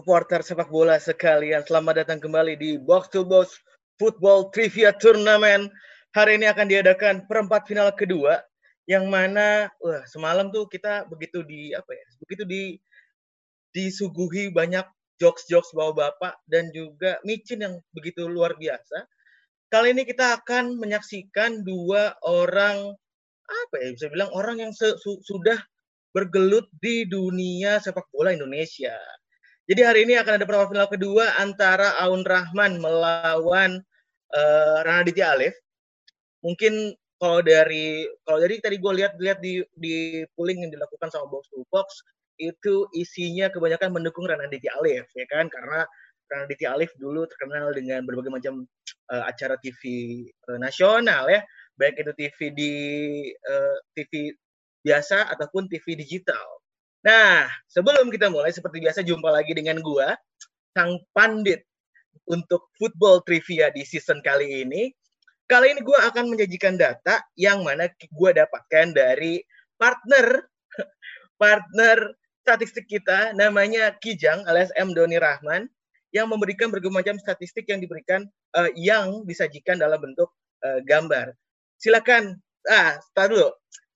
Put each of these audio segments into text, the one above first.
Supporter sepak bola sekalian. Selamat datang kembali di Box to Box Football Trivia Tournament. Hari ini akan diadakan perempat final kedua yang mana wah semalam tuh kita begitu di apa ya? Begitu di disuguhi banyak jokes-jokes bawa bapak dan juga micin yang begitu luar biasa. Kali ini kita akan menyaksikan dua orang apa ya bisa bilang orang yang sudah bergelut di dunia sepak bola Indonesia. Jadi hari ini akan ada perempat final kedua antara Aun Rahman melawan uh, Ranaditya Alif. Mungkin kalau dari kalau dari tadi gue lihat-lihat di di polling yang dilakukan sama Box to Box itu isinya kebanyakan mendukung Ranaditya Alif ya kan karena Ranaditya Alif dulu terkenal dengan berbagai macam uh, acara TV uh, nasional ya baik itu TV di uh, TV biasa ataupun TV digital. Nah, sebelum kita mulai seperti biasa jumpa lagi dengan gua sang pandit untuk football trivia di season kali ini. Kali ini gua akan menyajikan data yang mana gua dapatkan dari partner partner statistik kita namanya Kijang alias M Doni Rahman yang memberikan berbagai macam statistik yang diberikan uh, yang disajikan dalam bentuk uh, gambar. Silakan ah, start dulu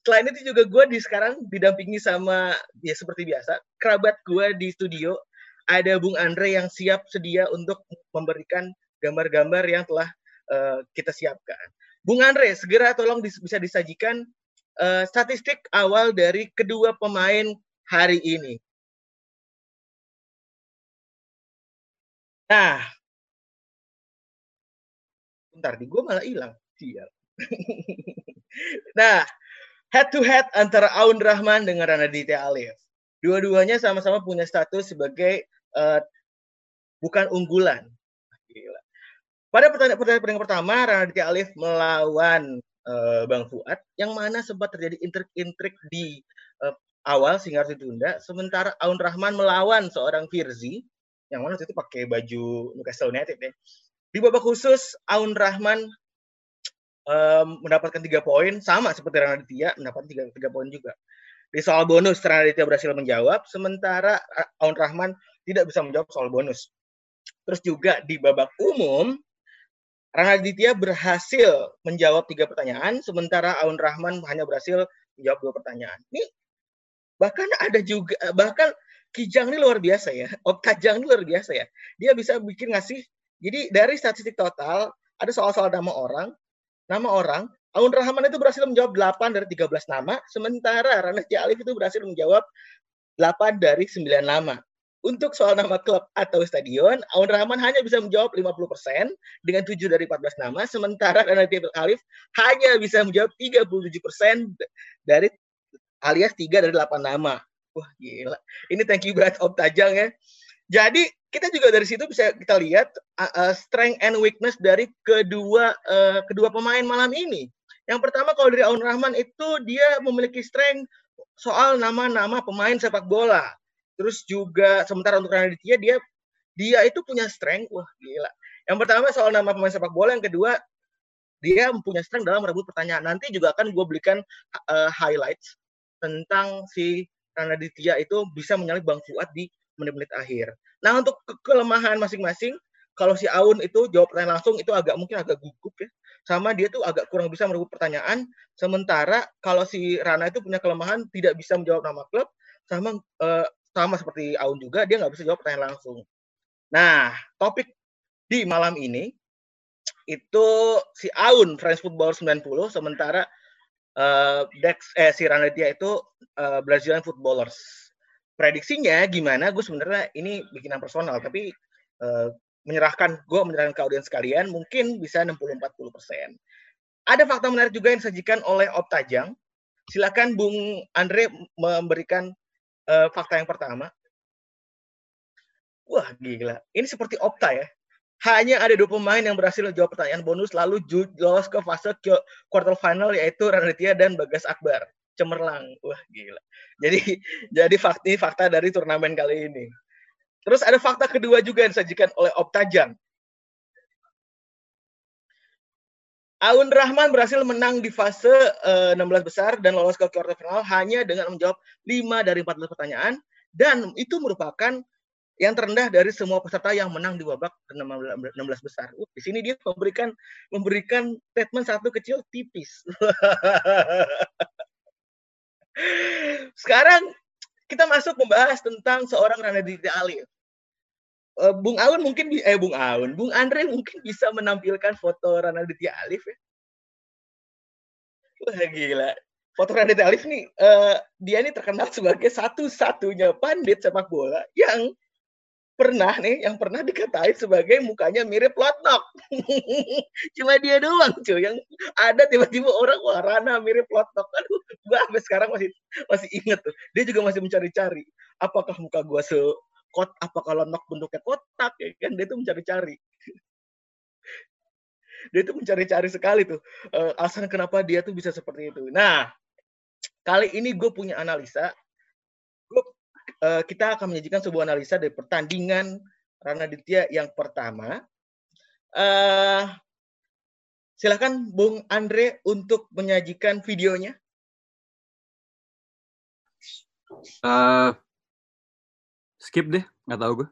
selain itu juga gue di sekarang didampingi sama ya seperti biasa kerabat gue di studio ada Bung Andre yang siap sedia untuk memberikan gambar-gambar yang telah uh, kita siapkan. Bung Andre segera tolong dis bisa disajikan uh, statistik awal dari kedua pemain hari ini. Nah, bentar di gue malah hilang. Sial. nah, head to head antara Aun Rahman dengan Ranaditya Alif. Dua-duanya sama-sama punya status sebagai uh, bukan unggulan. Gila. Pada pertandingan, pertandingan pertama, Ranaditya Alif melawan uh, Bang Fuad, yang mana sempat terjadi intrik-intrik di uh, awal sehingga harus ditunda. Sementara Aun Rahman melawan seorang Firzi, yang mana itu pakai baju Newcastle United ya. Di babak khusus, Aun Rahman um, mendapatkan tiga poin sama seperti Ranaditya mendapatkan tiga, tiga poin juga. Di soal bonus Ranaditya berhasil menjawab, sementara Aun Rahman tidak bisa menjawab soal bonus. Terus juga di babak umum Ranaditya berhasil menjawab tiga pertanyaan, sementara Aun Rahman hanya berhasil menjawab dua pertanyaan. Ini bahkan ada juga bahkan Kijang ini luar biasa ya, Optajang ini luar biasa ya. Dia bisa bikin ngasih jadi dari statistik total ada soal-soal nama orang, nama orang, Aun Rahman itu berhasil menjawab 8 dari 13 nama, sementara Ranaditya Alif itu berhasil menjawab 8 dari 9 nama. Untuk soal nama klub atau stadion, Aun Rahman hanya bisa menjawab 50% dengan 7 dari 14 nama, sementara Ranaditya Alif hanya bisa menjawab 37% dari alias 3 dari 8 nama. Wah, gila. Ini thank you banget Om Tajang ya. Jadi kita juga dari situ bisa kita lihat uh, uh, strength and weakness dari kedua uh, kedua pemain malam ini. Yang pertama kalau dari Aun Rahman itu dia memiliki strength soal nama-nama pemain sepak bola. Terus juga sementara untuk Ranaditya dia dia itu punya strength wah gila. Yang pertama soal nama pemain sepak bola, yang kedua dia mempunyai strength dalam merebut pertanyaan. Nanti juga akan gue berikan uh, highlights tentang si Ranaditya itu bisa menyalip Bang Fuad di menit-menit akhir. Nah untuk ke kelemahan masing-masing, kalau si Aun itu jawab pertanyaan langsung itu agak mungkin agak gugup ya. Sama dia tuh agak kurang bisa merebut pertanyaan. Sementara kalau si Rana itu punya kelemahan tidak bisa menjawab nama klub, sama uh, sama seperti Aun juga dia nggak bisa jawab pertanyaan langsung. Nah topik di malam ini itu si Aun French Football 90, sementara uh, Dex eh si Ranaditya itu uh, Brazilian Footballers prediksinya gimana gue sebenarnya ini bikinan personal tapi uh, menyerahkan gue menyerahkan ke audiens sekalian mungkin bisa 60-40 persen. Ada fakta menarik juga yang disajikan oleh Optajang silakan Bung Andre memberikan uh, fakta yang pertama. Wah, gila. Ini seperti Opta ya. Hanya ada dua pemain yang berhasil menjawab pertanyaan bonus lalu lolos ke fase quarter final yaitu Raditya dan Bagas Akbar. Cemerlang. Wah, gila. Jadi jadi fakta fakta dari turnamen kali ini. Terus ada fakta kedua juga yang disajikan oleh Opta Jang. Aun Rahman berhasil menang di fase uh, eh, 16 besar dan lolos ke quarter final hanya dengan menjawab 5 dari 14 pertanyaan dan itu merupakan yang terendah dari semua peserta yang menang di babak 16 besar. Uh, di sini dia memberikan memberikan statement satu kecil tipis. Sekarang kita masuk membahas tentang seorang Ranadita Alif. Uh, Bung Aun mungkin eh Bung Aun, Bung Andre mungkin bisa menampilkan foto Ranaditya Alif ya. Wah gila. Foto Ranaditya Alif nih uh, dia ini terkenal sebagai satu-satunya pandit sepak bola yang pernah nih yang pernah dikatain sebagai mukanya mirip Lotnok. Cuma dia doang cuy yang ada tiba-tiba orang wah Rana mirip Lotnok. Aduh, gua sampai sekarang masih masih inget tuh. Dia juga masih mencari-cari apakah muka gua se kot apa kalau nok bentuknya kotak ya kan dia tuh mencari-cari dia tuh mencari-cari sekali tuh uh, alasan kenapa dia tuh bisa seperti itu nah kali ini gue punya analisa uh, kita akan menyajikan sebuah analisa dari pertandingan Rana Ditya yang pertama uh, silakan Bung Andre untuk menyajikan videonya uh, Skip deh, nggak tahu gue.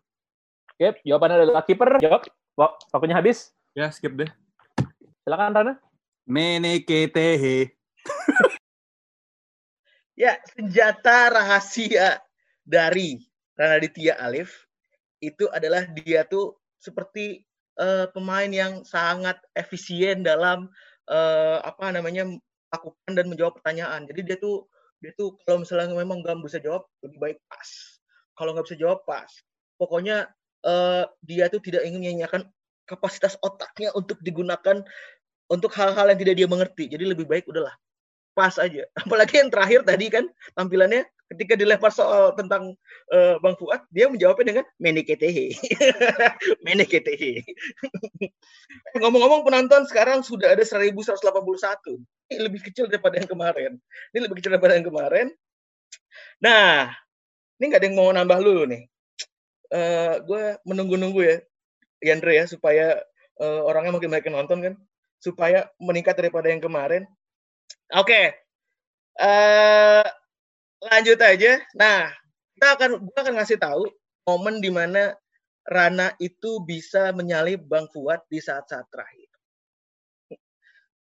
Skip, jawabannya adalah kiper. Jawab. Waktunya habis. Ya, skip deh. Silakan Rana. Meneketehe. ya, senjata rahasia dari Ranaditya Alif itu adalah dia tuh seperti uh, pemain yang sangat efisien dalam uh, apa namanya lakukan dan menjawab pertanyaan. Jadi dia tuh dia tuh kalau misalnya memang nggak bisa jawab lebih baik pas. Kalau nggak bisa jawab pas. Pokoknya uh, dia tuh tidak ingin menyanyikan kapasitas otaknya untuk digunakan untuk hal-hal yang tidak dia mengerti. Jadi lebih baik udahlah pas aja. Apalagi yang terakhir tadi kan tampilannya ketika dilempar soal tentang uh, Bang Fuad dia menjawabnya dengan meniketehe meniketehe ngomong-ngomong penonton sekarang sudah ada 1181 ini lebih kecil daripada yang kemarin ini lebih kecil daripada yang kemarin nah ini nggak ada yang mau nambah lu nih. Uh, gue menunggu-nunggu ya, Yandre ya, supaya uh, orangnya makin banyak nonton kan, supaya meningkat daripada yang kemarin. Oke, okay. uh, eh, lanjut aja. Nah, kita akan gue akan ngasih tahu momen di mana Rana itu bisa menyalip Bang Fuad di saat-saat terakhir.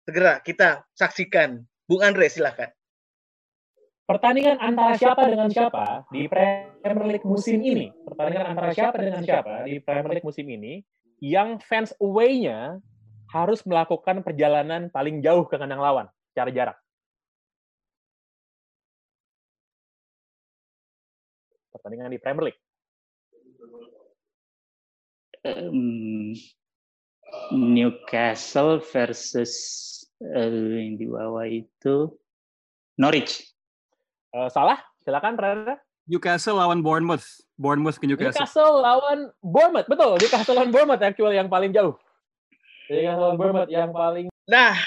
Segera kita saksikan. Bung Andre silahkan pertandingan antara siapa dengan siapa di Premier League musim ini, pertandingan antara siapa dengan siapa di Premier League musim ini, yang fans away-nya harus melakukan perjalanan paling jauh ke kandang lawan secara jarak. Pertandingan di Premier League. Um, Newcastle versus uh, yang di bawah itu Norwich. Uh, salah, silakan Rara. Newcastle lawan Bournemouth. Bournemouth ke Newcastle. Newcastle lawan Bournemouth, betul. Newcastle lawan Bournemouth actual yang paling jauh. Newcastle lawan Bournemouth yang paling. Nah,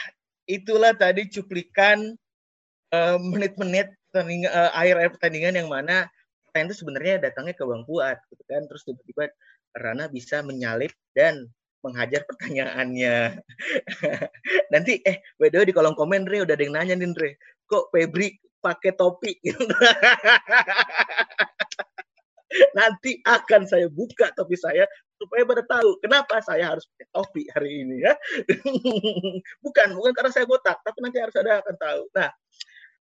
itulah tadi cuplikan uh, menit-menit pertandingan uh, akhir akhir pertandingan yang mana pertandingan itu sebenarnya datangnya ke Bang Fuad, gitu kan. Terus tiba-tiba Rana bisa menyalip dan menghajar pertanyaannya. Nanti eh by the way di kolom komen Dre udah ada yang nanya nih Dre, kok Febri pakai topi. Nanti akan saya buka topi saya supaya pada tahu kenapa saya harus pakai topi hari ini ya. bukan, bukan karena saya botak, tapi nanti harus ada akan tahu. Nah,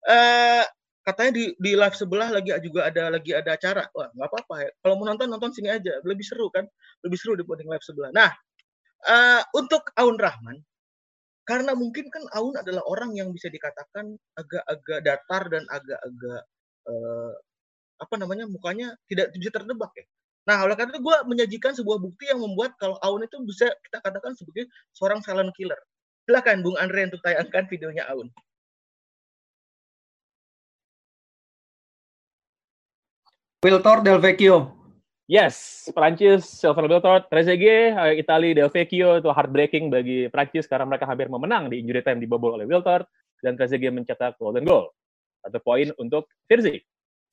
uh, katanya di di live sebelah lagi juga ada lagi ada acara. Wah, nggak apa-apa ya. Kalau mau nonton nonton sini aja, lebih seru kan? Lebih seru dibanding live sebelah. Nah, uh, untuk Aun Rahman, karena mungkin kan Aun adalah orang yang bisa dikatakan agak-agak datar dan agak-agak uh, apa namanya mukanya tidak bisa terdebak ya. Nah, oleh karena itu gue menyajikan sebuah bukti yang membuat kalau Aun itu bisa kita katakan sebagai seorang silent killer. Silakan Bung Andre untuk tayangkan videonya Aun. Wiltor Del Vecchio. Yes, Prancis, Sylvain Wiltord, Trezeguet, eh, Itali, Del Vecchio itu heartbreaking bagi Prancis karena mereka hampir memenang di injury time dibobol oleh Wiltord dan Trezeguet mencetak golden goal. Satu poin untuk Virzi.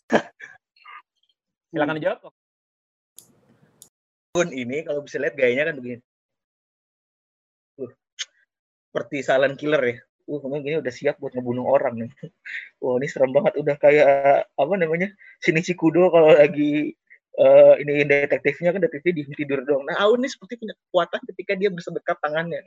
Silakan dijawab. Pun ini kalau bisa lihat gayanya kan begini. Uh, seperti silent killer ya. Uh, memang gini udah siap buat ngebunuh orang nih. Wah, ini serem banget. Udah kayak apa namanya? Sini Kudo kalau lagi uh, ini detektifnya kan detektifnya di tidur dong. Nah, Aun ini seperti punya kekuatan ketika dia bersedekat tangannya.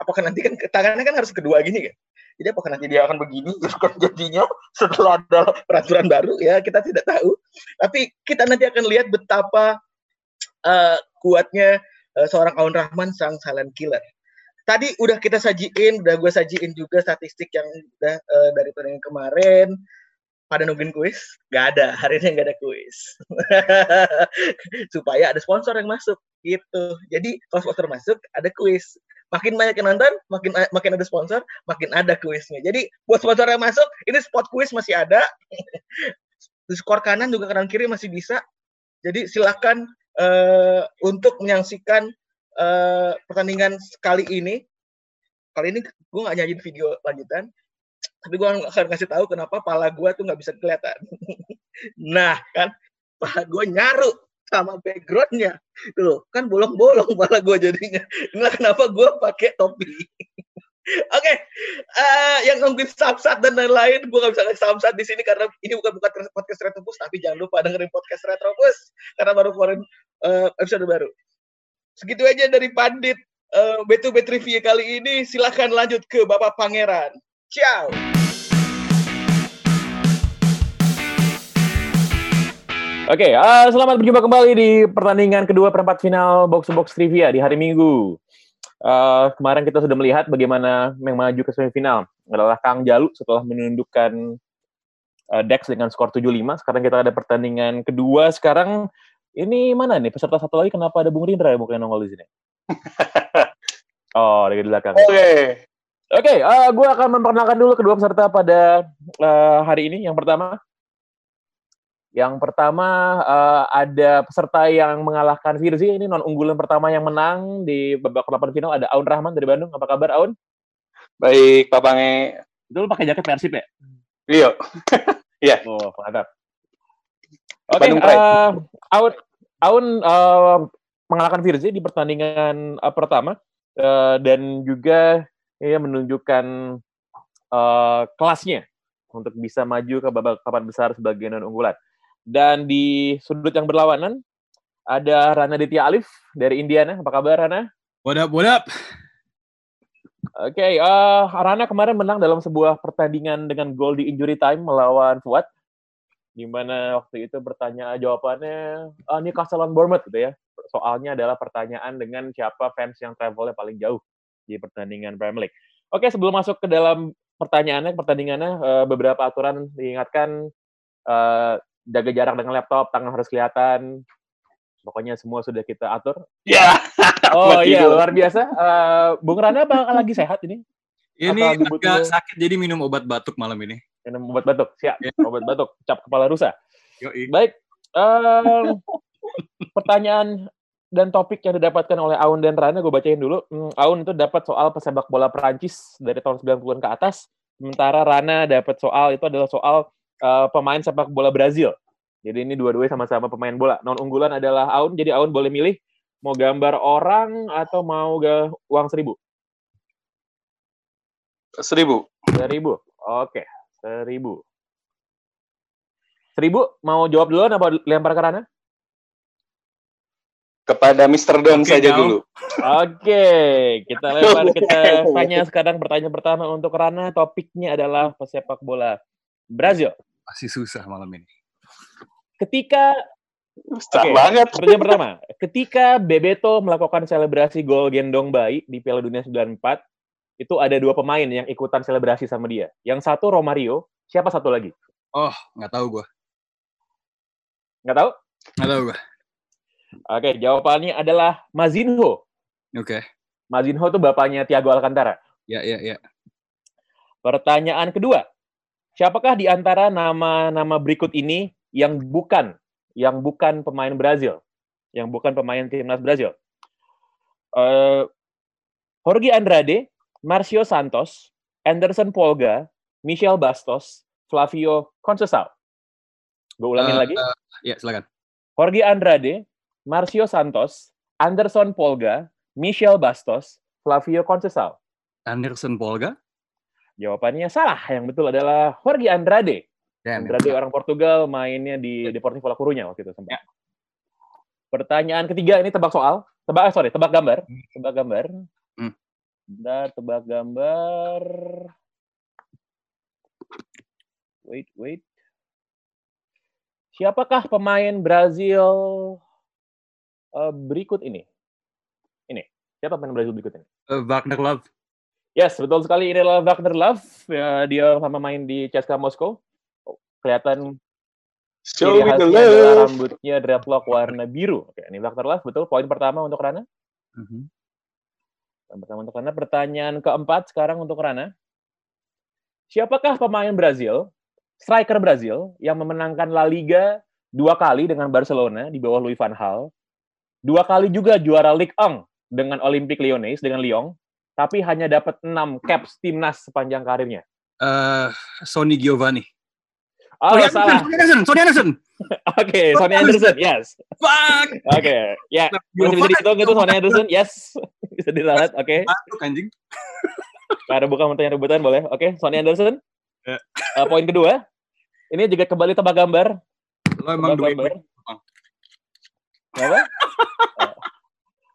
Apakah nanti kan tangannya kan harus kedua gini kan? Jadi apakah nanti dia akan begini jadinya setelah ada peraturan baru ya kita tidak tahu. Tapi kita nanti akan lihat betapa uh, kuatnya uh, seorang Aun Rahman sang silent killer tadi udah kita sajiin, udah gue sajiin juga statistik yang udah uh, dari pertandingan kemarin. Pada nungguin kuis? Gak ada, hari ini gak ada kuis. Supaya ada sponsor yang masuk, gitu. Jadi kalau sponsor masuk, ada kuis. Makin banyak yang nonton, makin makin ada sponsor, makin ada kuisnya. Jadi buat sponsor yang masuk, ini spot kuis masih ada. Skor kanan juga kanan kiri masih bisa. Jadi silakan uh, untuk menyaksikan uh, pertandingan kali ini kali ini gue nggak nyanyiin video lanjutan tapi gue akan kasih tahu kenapa pala gue tuh nggak bisa kelihatan nah kan pala gue nyaru sama backgroundnya tuh kan bolong-bolong pala gue jadinya inilah kenapa gue pakai topi Oke, okay. uh, yang nungguin samsat dan lain-lain, gue gak bisa ngasih samsat di sini karena ini bukan bukan podcast Retropus, tapi jangan lupa dengerin podcast Retropus karena baru keluarin uh, episode baru. Segitu aja dari Pandit uh, Betu Betrivia kali ini. Silahkan lanjut ke Bapak Pangeran. Ciao. Oke, okay, uh, selamat berjumpa kembali di pertandingan kedua perempat final box box trivia di hari Minggu. Uh, kemarin kita sudah melihat bagaimana yang maju ke semifinal adalah Kang Jalu setelah menundukkan uh, Dex dengan skor 7-5. Sekarang kita ada pertandingan kedua. Sekarang ini mana nih peserta satu lagi kenapa ada Bung Rindra ya bukan nongol di sini? oh, dari belakang. Oke. Okay. Oke, okay, uh, gue akan memperkenalkan dulu kedua peserta pada uh, hari ini. Yang pertama, yang pertama uh, ada peserta yang mengalahkan Firzi. Ini non unggulan pertama yang menang di babak delapan final. Ada Aun Rahman dari Bandung. Apa kabar Aun? Baik, Pak Bange. Itu lu pakai jaket Persib ya? Iya. Iya. oh, mantap. Oke, okay, uh, Aun, Aun uh, mengalahkan Virzi di pertandingan uh, pertama uh, dan juga ya, menunjukkan uh, kelasnya untuk bisa maju ke babak papan besar sebagai non unggulan. Dan di sudut yang berlawanan ada Rana Ditya Alif dari Indiana. Apa kabar Rana? What up, what up? Oke, okay, uh, Rana kemarin menang dalam sebuah pertandingan dengan gol di injury time melawan Fuad di mana waktu itu bertanya jawabannya oh, ini Castle on Bournemouth gitu ya. Soalnya adalah pertanyaan dengan siapa fans yang travelnya paling jauh di pertandingan Premier League. Oke, sebelum masuk ke dalam pertanyaannya, pertandingannya uh, beberapa aturan diingatkan uh, jaga jarak dengan laptop, tangan harus kelihatan. Pokoknya semua sudah kita atur. Ya. Yeah. Oh iya, luar biasa. Uh, Bung Rana bakal lagi sehat ini? Ini agak sakit jadi minum obat batuk malam ini minum obat batuk. Siap yeah. obat batuk. Cap kepala rusa. Yoi. baik um, pertanyaan dan topik yang didapatkan oleh Aun dan Rana gue bacain dulu. Hmm, Aun itu dapat soal pesepak bola Perancis dari tahun 90-an ke atas sementara Rana dapat soal itu adalah soal uh, pemain sepak bola Brazil. Jadi ini dua-duanya sama-sama pemain bola. Non unggulan adalah Aun. Jadi Aun boleh milih mau gambar orang atau mau ga uang seribu? Seribu. Seribu. Oke Seribu. Seribu, mau jawab dulu apa lempar ke Rana? Kepada Mr. Don okay, saja dulu. Oke, kita lempar kita tanya sekarang pertanyaan pertama untuk Rana. Topiknya adalah pesepak bola Brazil. Masih susah malam ini. Ketika Susah okay, banget. Pertanyaan pertama, ketika Bebeto melakukan selebrasi gol gendong bayi di Piala Dunia 94, itu ada dua pemain yang ikutan selebrasi sama dia. Yang satu Romario, siapa satu lagi? Oh, nggak tahu gue. Nggak tahu? Nggak tahu gue. Oke, jawabannya adalah Mazinho. Oke. Okay. Mazinho itu bapaknya Thiago Alcantara. Ya, ya, ya. Pertanyaan kedua. Siapakah di antara nama-nama berikut ini yang bukan yang bukan pemain Brazil, yang bukan pemain timnas Brazil. Uh, Jorge Andrade, Marcio Santos, Anderson Polga, Michel Bastos, Flavio Conceição. Gue ulangin Eh, lagi. eh, ya, silakan. Jorge Andrade, Marcio Santos, Anderson Polga, Michel Bastos, Flavio Conceição. Anderson Polga. Jawabannya salah. Yang betul adalah Jorge Andrade. Damn, Andrade orang Portugal mainnya di Deportivo La Coruña waktu itu sempat. Ya. Pertanyaan ketiga ini tebak soal. Tebak eh, sorry, tebak gambar. Tebak gambar. Hmm. Bentar, tebak gambar. Wait, wait. Siapakah pemain Brazil eh, berikut ini? Ini. Siapa pemain Brazil berikut ini? Eh, Wagner Love. Yes, betul sekali. Ini adalah Wagner Love. Ya, dia sama main di CSKA Moskow. Oh, Kelihatan Show me the love. rambutnya dreadlock warna biru. Oke, ini Wagner Love. Betul. Poin pertama untuk Rana. Mhm. Poin pertama untuk Rana. Pertanyaan keempat sekarang untuk Rana. Siapakah pemain Brazil, striker Brazil, yang memenangkan La Liga dua kali dengan Barcelona di bawah Louis van Gaal, dua kali juga juara Ligue 1 dengan Olympique Lyonnais, dengan Lyon, tapi hanya dapat 6 caps timnas sepanjang karirnya. Eh, Sonny Giovanni. Oh, Sonny salah. Anderson, Sonny Anderson. Oke, Sonny Anderson, yes. Fuck. Oke, ya. Masih bisa dihitung itu Sonny Anderson, yes. Bisa dilihat, oke. Batuk, anjing. Ada bukan pertanyaan rebutan, boleh. Oke, Sonny Anderson. Ya. Eh, poin kedua. Ini juga kembali tebak gambar. Lo emang Tebak duit gambar. Apa? Eh,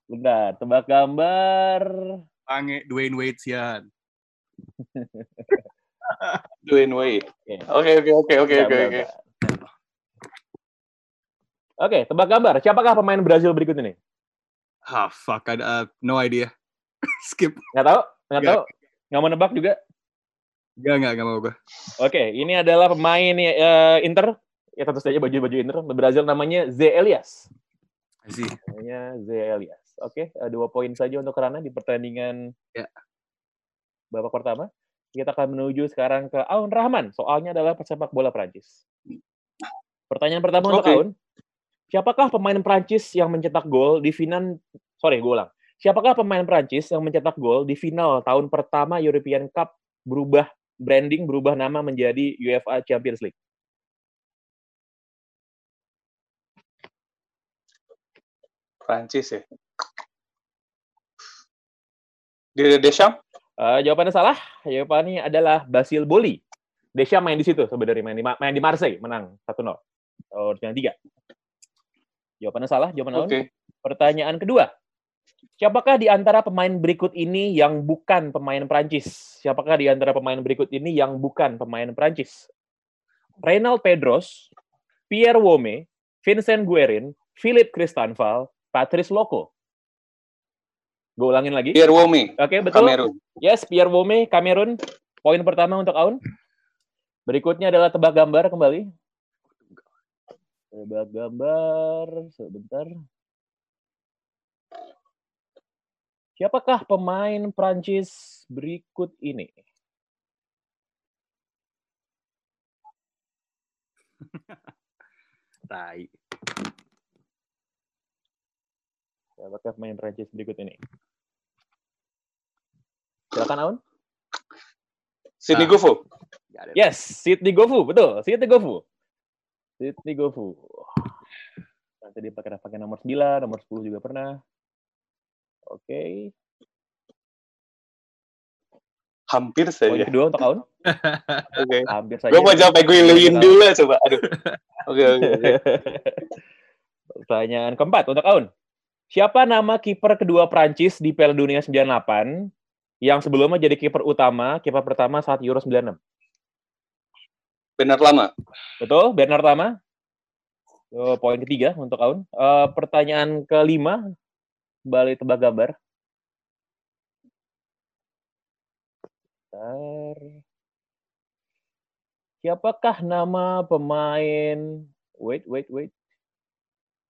Bentar, tebak gambar. Pange Dwayne Wade sian. Dwayne Wade. Oke. Oke oke oke oke oke. Oke, tebak gambar. Siapakah pemain Brazil berikut ini? Ah, fuck. I, uh, no idea. Skip. Nggak tahu? Nggak Nggak. tahu? Nggak mau nebak juga? Gak, gak, gak mau gue. Oke, ini adalah pemain eh, Inter. Ya tentu saja baju-baju Inter. Brazil namanya Z. Elias. See. Namanya Z. Elias. Oke, eh, dua poin saja untuk Rana di pertandingan Ya. babak pertama. Kita akan menuju sekarang ke Aun Rahman. Soalnya adalah pesepak bola Prancis. Pertanyaan pertama untuk Oke. Aun. Siapakah pemain Prancis yang mencetak gol di final sorry, gue ulang. Siapakah pemain Prancis yang mencetak gol di final tahun pertama European Cup berubah branding, berubah nama menjadi UEFA Champions League? Prancis ya. Di Deschamps? Eh, jawabannya salah. Jawabannya adalah Basil Boli. Deschamps main di situ sebenarnya main di Ma- main di Marseille menang 1-0. Tahun yang tiga. Jawabannya salah, jawaban Aun. Oke. Pertanyaan kedua. Siapakah di antara pemain berikut ini yang bukan pemain Prancis? Siapakah di antara pemain berikut ini yang bukan pemain Prancis? Reynald Pedros, Pierre Wome, Vincent Guerin, Philippe Cristanval, Patrice Loco. Gue ulangin lagi. Pierre Womi, Oke, betul. Kamerun. Yes, Pierre Wome, Kamerun. Poin pertama untuk Aun. Berikutnya adalah tebak gambar kembali. Tebak gambar, sebentar. Siapakah pemain Prancis berikut ini? Tai. Siapakah pemain Prancis berikut ini? Silakan Aun. Sydney Ah. It. Yes, Sidney Gofu, betul. Sidney Gofu. Sidney Gofu. Nanti dia pakai pakai nomor 9, nomor 10 juga pernah. Oke. Hampir Poin saja. kedua untuk Aun. Oke. Hampir saja. Gue mau jawab Eguilin dulu lah, coba. Aduh. Oke oke oke. Pertanyaan keempat untuk Aun. Siapa nama kiper kedua Prancis di Piala Dunia 98 yang sebelumnya jadi kiper utama, kiper pertama saat Euro 96? Benar lama. Betul, Bernard Lama. Oh, poin ketiga untuk Aun. Eh, pertanyaan kelima, kembali tebak gambar. Siapakah nama pemain? Wait, wait, wait.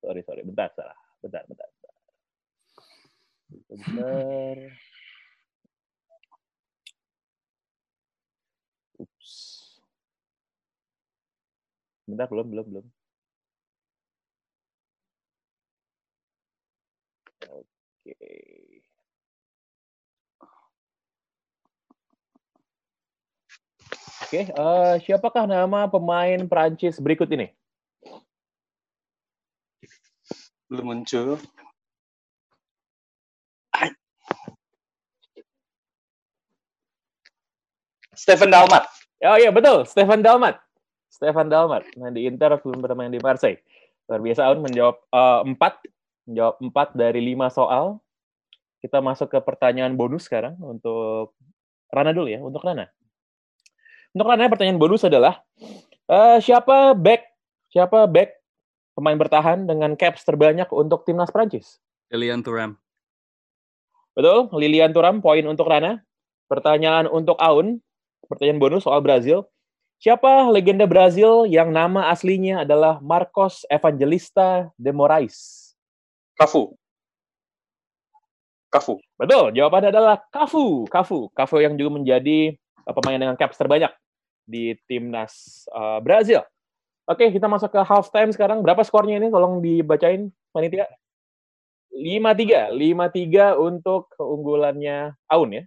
Sorry, sorry. Bentar, salah. Bentar, bentar. Bentar. bentar. Bentar, belum, belum, belum. Oke. Oke, uh, siapakah nama pemain Prancis berikut ini? Belum muncul. Stephen Dalmat. Oh iya betul, Stephen Dalmat. Stefan Dalmat. Nah, di Inter belum bermain di Marseille. Luar biasa Aun menjawab eh, empat, menjawab empat dari lima soal. Kita masuk ke pertanyaan bonus sekarang untuk Rana dulu ya, untuk Rana. Untuk Rana pertanyaan bonus adalah eh, siapa back siapa back pemain bertahan dengan caps terbanyak untuk timnas Prancis? Lilian Thuram. Betul, Lilian Thuram poin untuk Rana. Pertanyaan untuk Aun, pertanyaan bonus soal Brazil. Siapa legenda Brazil yang nama aslinya adalah Marcos Evangelista de Moraes? Kafu. Kafu. Betul, jawabannya adalah Cafu. Cafu, Cafu yang juga menjadi uh, pemain dengan caps terbanyak di timnas uh, Brazil. Oke, kita masuk ke half time sekarang. Berapa skornya ini? Tolong dibacain, panitia. 5-3. 5-3 untuk keunggulannya Aun ya.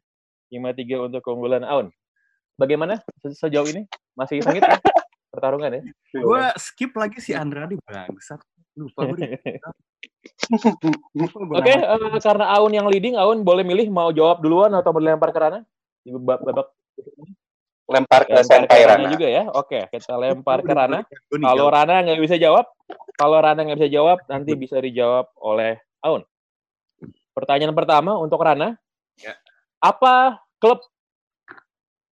5-3 untuk keunggulan Aun. Bagaimana se- sejauh ini? Masih sengit ya? pertarungan ya? Gue skip lagi si Andra di bangsat. Lupa gue. Oke, eh, karena Aun yang leading, Aun boleh milih mau jawab duluan atau mau dilempar ke Rana? Di babak babak Lempar ke lempar ke Senpai Rana Rana. juga ya. Oke, kita lempar ke Rana. Kalau Rana nggak bisa jawab, kalau Rana nggak bisa jawab, nanti bisa dijawab oleh Aun. Pertanyaan pertama untuk Rana. Ya. Apa klub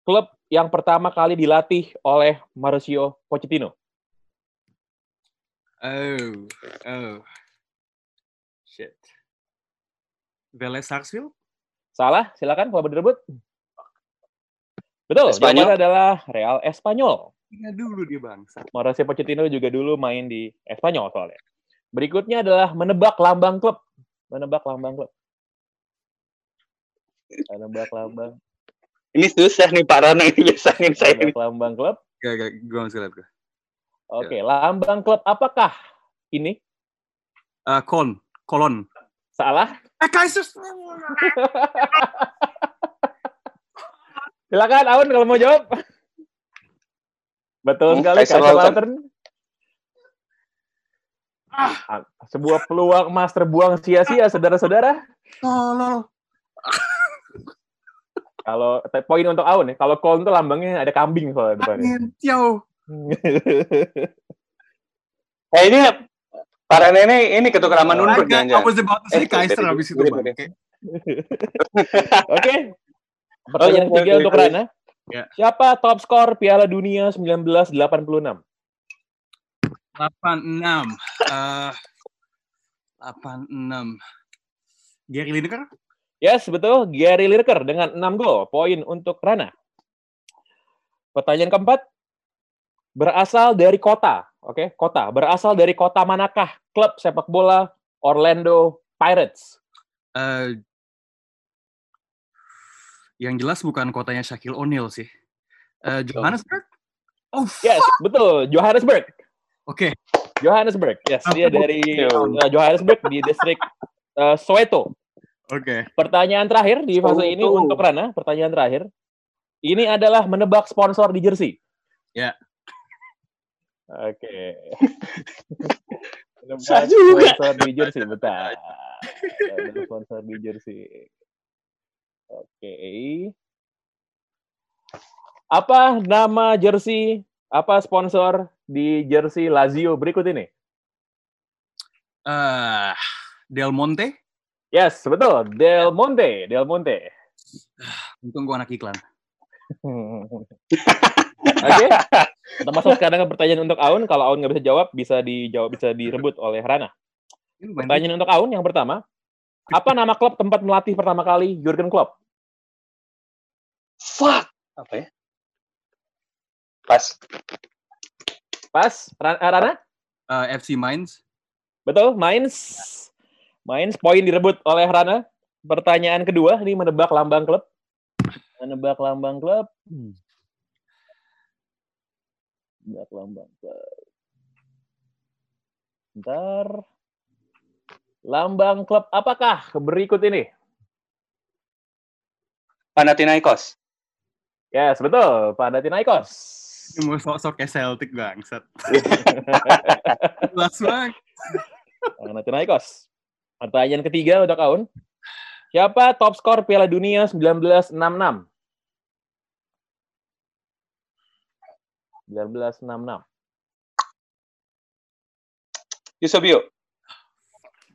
klub yang pertama kali dilatih oleh Mauricio Pochettino? Oh, oh. Shit. Vélez Sarsfield? Salah, silakan kalau berebut. Betul, Espanyol. jawabannya adalah Real Espanyol. Ingat dulu dia bangsat. Mauricio Pochettino juga dulu main di Espanyol soalnya. Berikutnya adalah menebak lambang klub. Menebak lambang klub. Menebak lambang, Ini susah nih Pak Rana ini biasanya saya ini. lambang klub. Gak, gak, gue masih lihat gue. Oke, lambang klub apakah ini? Uh, Kolon. Kolon. Salah. Eh, Kaisers! Silakan Aun kalau mau jawab. Betul Hmm, sekali Kaiser Kaiser Lautern. Lautern. Ah, sebuah peluang emas terbuang sia-sia saudara-saudara. Tolol. Kalau poin untuk Aun ya, kalau Kolon itu lambangnya ada kambing soalnya depannya. Angin, Tiau. Nah ini Pak Rana ini ini ketukar sama Nurmberg I was about to say Eh, Kaiser habis itu, Kayak, Oke. Pertanyaan Oke, ketiga oke, untuk oke. Rana. Ya. Siapa top skor Piala Dunia 1986? 86. Eh, 86. Gary Lineker? Yes, betul. Gary Lineker dengan 6 gol. Poin untuk Rana. Pertanyaan keempat. Berasal dari kota. Oke, kota. Berasal dari kota manakah klub sepak bola Orlando Pirates? Eh, yang jelas bukan kotanya Shaquille O'Neal sih. Eh, Johannesburg? Oh, Yes, betul. Johannesburg. Oke. Johannesburg. Yes, dia dari uh, Johannesburg di distrik uh, Soweto. Oke. Pertanyaan terakhir di fase ini Soweto. untuk Rana, pertanyaan terakhir. Ini adalah menebak sponsor di jersey. Ya. Oke. menebak Susah juga. sponsor di jersey, betul. Menebak sponsor di jersey. Oke. Apa nama jersey, apa sponsor di jersey Lazio berikut ini? Eh, Del Monte? Yes, betul. Del Monte, Del Monte. Untung gue anak iklan. Oke, kita masuk sekarang ke pertanyaan untuk Aun. Kalau Aun nggak bisa jawab, bisa dijawab, bisa direbut oleh Rana. Pertanyaan untuk Aun yang pertama, apa nama klub tempat melatih pertama kali Jurgen Klopp? Fuck. Apa ya? Pas. Pas, eh, Rana? Eh, FC Mainz? Betul, Mainz. Mainz, poin direbut oleh Rana. Pertanyaan kedua, ini menebak lambang klub. Menebak lambang klub. Hmm. Menebak lambang klub. Bentar. Lambang klub apakah berikut ini? Panathinaikos. Yes, betul. Panathinaikos. Ini mau sok-sok kayak Celtic bangsat. Jelas banget. Panathinaikos. Pertanyaan ketiga untuk Aun. Siapa top skor Piala Dunia 1966? 1966. Yusubio.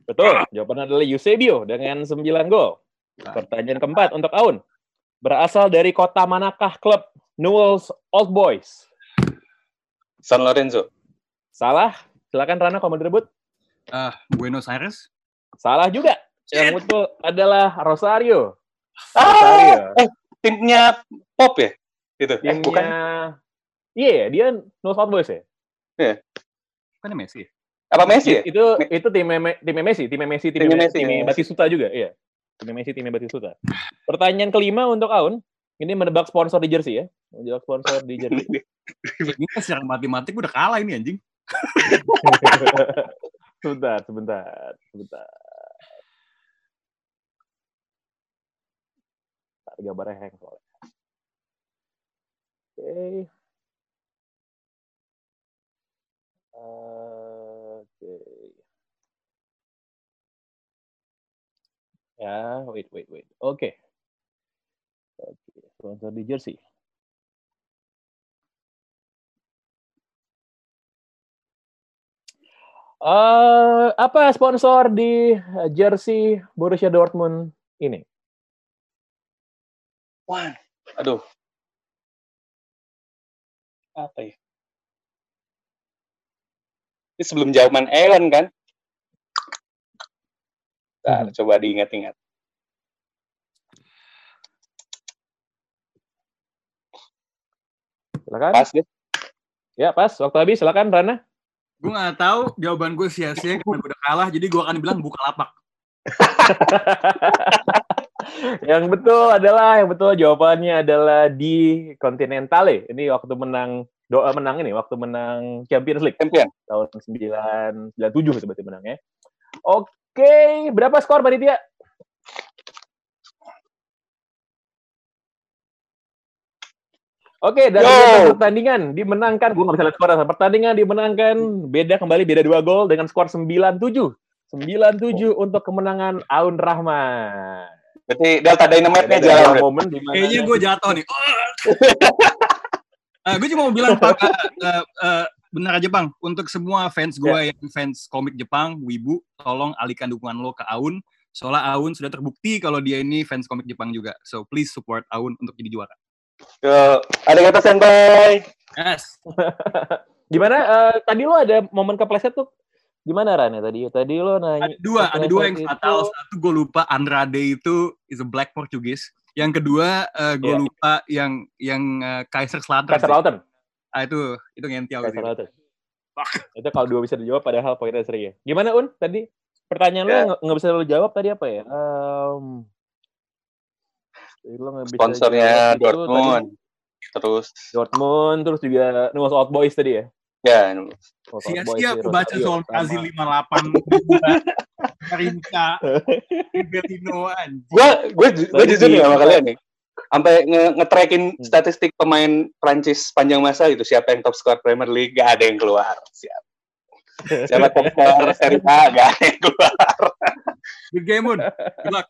Betul. Jawabannya adalah Eusebio dengan 9 gol. Pertanyaan keempat untuk Aun. Berasal dari kota manakah klub Newell's Old Boys? San Lorenzo. Salah. Silakan Rana kalau mau direbut. Ah, Buenos Aires. Salah juga. Yang betul adalah Rosario. Ah, Rosario. eh, timnya Pop ya? Itu. Eh, Timnya bukan. Iya, dia Newell's Old Boys ya? Bukannya Messi ya? Apa Messi ya? Itu itu tim tim Messi, tim Messi, tim Timnya Messi, Messi, tim ya. Batistuta juga, iya. Tim Messi, tim Batistuta. Pertanyaan kelima untuk Aun. Ini menebak sponsor di jersey ya. Menebak sponsor di jersey. Ini secara matematik udah kalah ini anjing. sebentar, sebentar, sebentar. Tak gambarnya hang soalnya. Oke. Oke. Ya, wait, wait, wait. Oke. Oke, sponsor di jersey. Eh, apa sponsor di jersey Borussia Dortmund ini? Wah, aduh. Apa ya? Ini sebelum jawaban Ellen kan? Bentar, Mhm. coba diingat-ingat. Silakan. Pas deh. Ya, pas. Waktu habis. Silakan Rana. Gue nggak tahu jawaban gue sia-sia karena gue udah kalah, jadi gue akan bilang buka lapak. yang betul adalah yang betul jawabannya adalah di Continentale. Ini waktu menang doa menang ini waktu menang Champions League Champion. tahun 997 itu berarti menangnya. Oke, berapa skor panitia? Oke, dari Yo. pertandingan dimenangkan, gue nggak bisa lihat skor, pertandingan dimenangkan, beda kembali, beda dua gol dengan skor 9-7. 9-7 untuk kemenangan Aun Rahman. Berarti Delta Dynamite-nya Ada jalan. momen di mana Kayaknya gue jatuh nih. gue cuma mau bilang Pak, eh, eh, eh, benar aja bang, untuk semua fans gue yang fans komik Jepang, Wibu, tolong alihkan dukungan lo ke Aun. Soalnya Aun sudah terbukti kalau dia ini fans komik Jepang juga. So please support Aun untuk jadi juara. Yo, ada kata senpai. Yes. Gimana? eh, tadi lo ada momen kepleset tuh gimana Ran ya tadi? Tadi lo nanya. Ada dua, ada dua yang fatal. itu- Satu gue lupa Andrade itu is a black Portuguese. Yang kedua gue Iya. lupa yang yang eh, Kaiser Slater. Kaiser Lautern. Ah, itu itu ngentiau Kaiser gitu. Lautern. Itu kalau dua bisa dijawab padahal poinnya seri ya. Gimana Un? Tadi pertanyaan lo Ya. nggak- bisa lo jawab tadi apa ya? Tadi lo bisa Sponsornya jawab itu Dortmund. Terus tadi Dortmund terus juga Newell's Old Boys tadi ya. Ya Sia-sia aku baca Rosario soal sama- Brazil 58 Karinka Bertino gue gue gue jujur di- nih sama kalian nih. Sampai nge nge-tracking Hmm. statistik pemain Prancis panjang masa itu siapa yang top skor Premier League? Gak ada yang keluar. Siapa siapa top skor Serie A? Gak ada yang keluar. Good game, Mun. Good luck.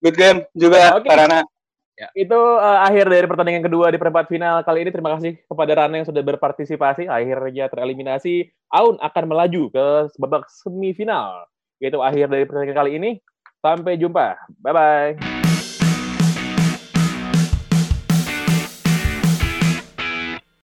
good game juga Oke. karena itu eh, akhir dari pertandingan kedua di perempat final kali ini. Terima kasih kepada Rana yang sudah berpartisipasi. Akhirnya tereliminasi. Aun akan melaju ke babak semifinal. Itu akhir dari pertandingan kali ini. Sampai jumpa. Bye bye.